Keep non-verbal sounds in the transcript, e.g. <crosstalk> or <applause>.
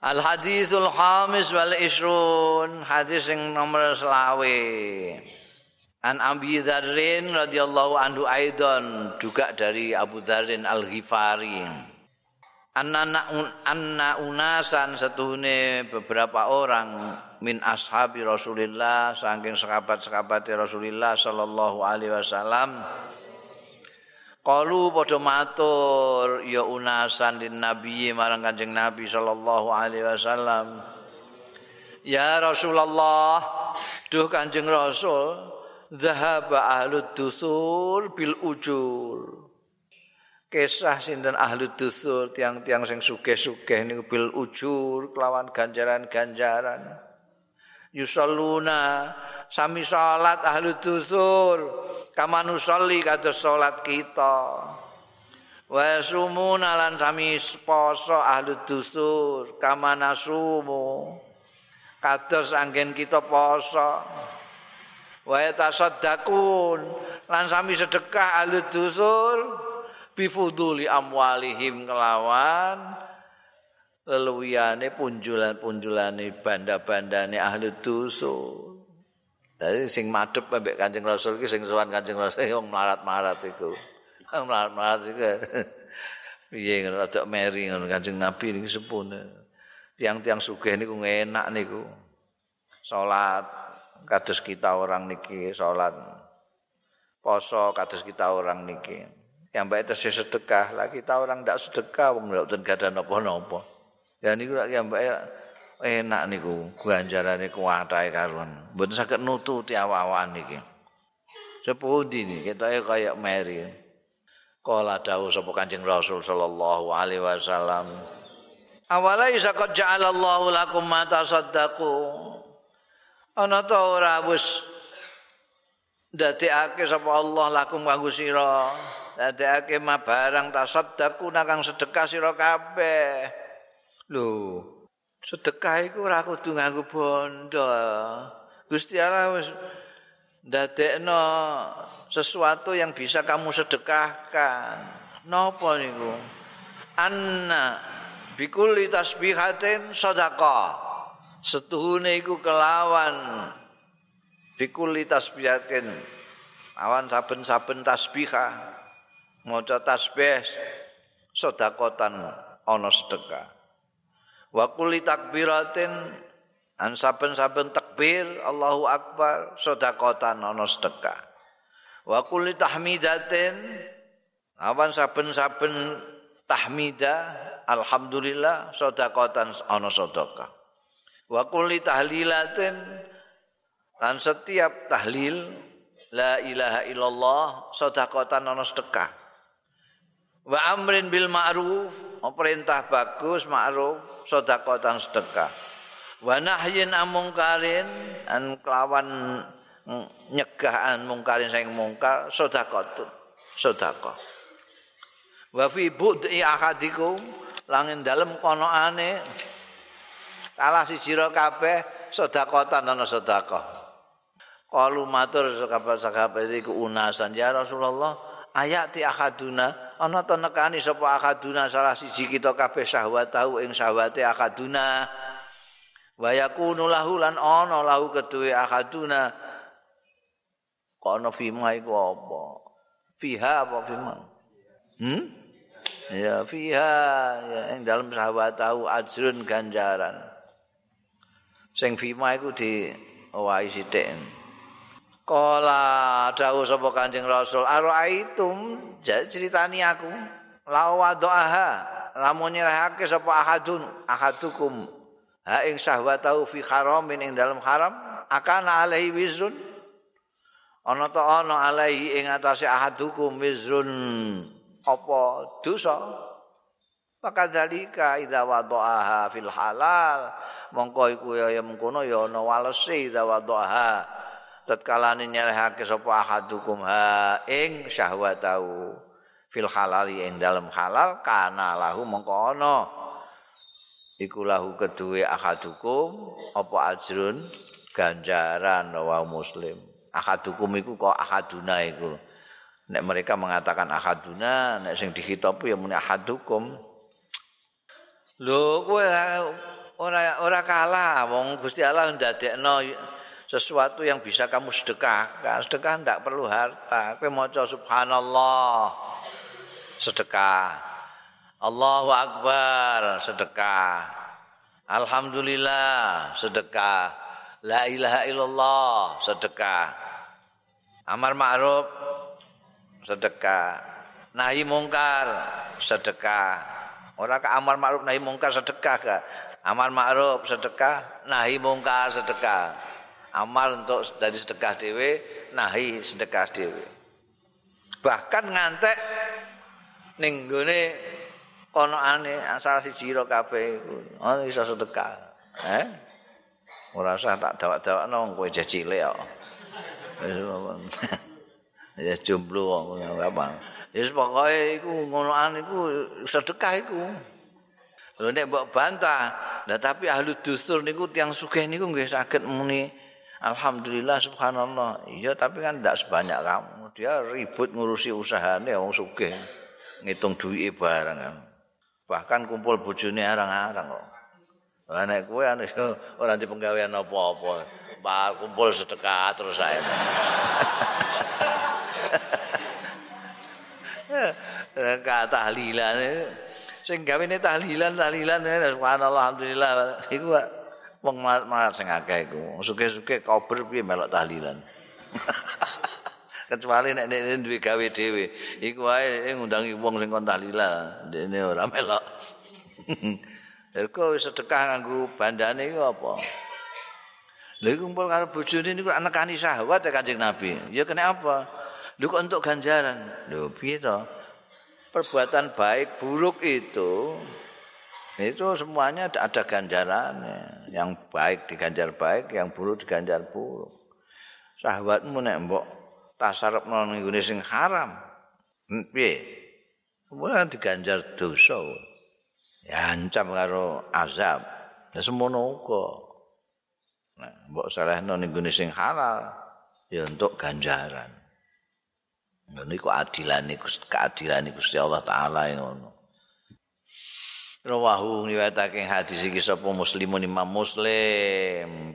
Al hadithul khamis wal isrun hadis yang nomor selawe. An Abi Dzarrin radhiyallahu anhu aidon juga dari Abu Dzarrin Al Ghifari. Anna anna unasan setuhune beberapa orang min ashabi Rasulillah saking sahabat-sahabat Rasulillah sallallahu alaihi wasallam Kalu padha matur ya unasan din nabi marang Kanjeng Nabi sallallahu alaihi wasallam. Ya Rasulullah, duh Kanjeng Rasul, zahaba ahlu dusur bil ujur. Kisah sinten ahlu dusur tiang-tiang sing sugih-sugih niku bil ujur kelawan ganjaran-ganjaran. Yusalluna sami salat ahlu dusur. kamanu sholli kados salat kita. Wa sumuna lan sami poso ahli dusur kamana sumu? Kados anggen kita poso. Wa tasaddaqun lan sami sedekah ahli dusur bifuduli amwalihim kelawan. Leluwiane punjulan-punjulane banda-bandane ahli dusur Jadi sing madhep mbek Kanjeng Rasul iki sing sowan Kanjeng Rasul wong melarat-melarat iku. Wong melarat-melarat iku. Piye rada meri ngono Kanjeng Nabi niki sepune. Tiang-tiang sugih niku enak niku. Salat kados kita orang niki salat. Poso kados kita orang niki. Yang baik itu sedekah, lah kita orang ndak sedekah wong ndak gadah napa-napa. Ya niku yang baik enak niku ganjarane kuwatahe karuan. Mboten saged nututi awak-awakan niki sepundi niki ketoke kaya meri kala dawuh sapa Kanjeng Rasul sallallahu alaihi wasallam. Awala isa qad ja'alallahu lakum ma tasaddaqu. Ana ta ora wis dadekake sapa Allah lakum kanggo sira. Dadekake ma barang tasaddaqu nakang sedekah sira kabeh. Lho sedekah iku ora kudu nganggo bondo. Gusti Allah wis ndadekno sesuatu yang bisa kamu sedekahkan. Napa niku? Anna bikulli tasbihatin sedekah. Setuhune iku kelawan bikulli tasbihatin. Awan saben-saben tasbihah maca tasbih sedakotan ana sedekah. Wa kulli takbiratin an saben-saben takbir Allahu akbar sedekatan ana sedekah. Wa kulli tahmidatin awan saben-saben tahmidah alhamdulillah sedekatan ana sedekah. Wa kulli tahlilatin dan setiap tahlil la ilaha illallah sedekatan ana sedekah. Wa amrin bil ma'ruf perintah bagus ma'ruf sedekatan sedekah. Wa nahyin amungkarin an kelawan nyegahan mungkarin sing mungkar sedekah. Sedekah. Wa fi bud'i ahadikum langin dalem konoane kalah siji ro kabeh sedekatan ana sedekah. Kalu matur sahabat-sahabat iku unasan ya Rasulullah ayati ahaduna ana ta nekani sapa akaduna salah siji kita kabeh syahwat tahu ing syahwate akaduna wa yakunu lahu lan ana lahu keduwe akaduna kono fima iku apa? Fiha apa fima hmm? Ya fiha. Ya ing dalam syahwat tahu ajrun ganjaran. Sing fima iku di wae sithik Kala dawuh sapa Kanjeng Rasul, "Ara'aitum?" Ceritani aku. Lawa doaha, lamun nyerahake sapa ahadun, ahadukum ha ing syahwatahu fi haramin ing dalam haram, akan alaihi wizrun. Ana ta ana alaihi ing atase ahadukum wizrun apa dosa? Maka dalika idza wada'aha fil halal, mongko iku ya mengkono ya ana walese idza wada'aha tatkalane nyelehake sapa ahadukum ha ing syahwatau fil halali ing dalem halal kana lahu mongko ana. Iku lahu kedue ahadukum apa ajrun? Ganjaran wa muslim. Ahadukum iku kok ahaduna iku. Nek mereka mengatakan ahaduna nek sing dikitab ya muni ahadukum. Lho kowe ora ora kalah wong Gusti Allah ndadekno sesuatu yang bisa kamu sedekahkan. Sedekah ndak perlu harta. Kowe maca subhanallah sedekah. Allahu akbar sedekah. Alhamdulillah sedekah. La ilaha illallah sedekah. Amar ma'ruf sedekah. Nahi mungkar sedekah. Ora ka amar ma'ruf nahi mungkar sedekah ka. Amar ma'ruf sedekah, nahi mungkar sedekah. Amal untuk dari sedekah dhewe, nahi sedekah dhewe. Bahkan ngantek ning gone konokane asal siji ro kabeh iku. Oh iso sedekah. Eh? Usah tak dawak-dawakno kowe cilik kok. <laughs> Ya jomblo wong apa. Ya pokoke iku ngonoan iku sedekah iku. Lho nek mbok bantah, nah tapi ahli dusur niku tiang sugih niku nggih saged muni alhamdulillah subhanallah. Iya tapi kan ndak sebanyak kamu. Dia ribut ngurusi usahane wong sugih. Ngitung duwike barang kan. Bahkan kumpul bojone arang-arang kok. Lah nek kowe <laughs> ora di penggawean apa-apa. Pak kumpul sedekah terus saya. <laughs> Kata tahlilan sing gawene tahlilan tahlilan subhanallah alhamdulillah iku wong marat sing akeh iku suke-suke kober piye melok tahlilan <laughs> kecuali nek nek duwe gawe dhewe iku wae ngundangi wong sing kon tahlilan dene ora melok <laughs> Erko sedekah nganggo bandane iku apa? Lha kumpul karo bojone niku anekani syahwat ya Kanjeng Nabi. Ya kena apa? Lho kok untuk ganjaran. Lho piye to? perbuatan baik buruk itu itu semuanya ada ganjarannya. Yang baik diganjar baik yang buruk diganjar buruk. Sahabatmu nek mbok tasarep nang ngene sing haram piye? Kemudian diganjar dosa. Ya ancam karo azab. Ya semono uga. Nek mbok salehno ning sing halal ya untuk ganjaran. Niku adilan niku keadilan Gusti Allah taala ngono rawahu riwayatake hadis iki sapa muslimun imam muslim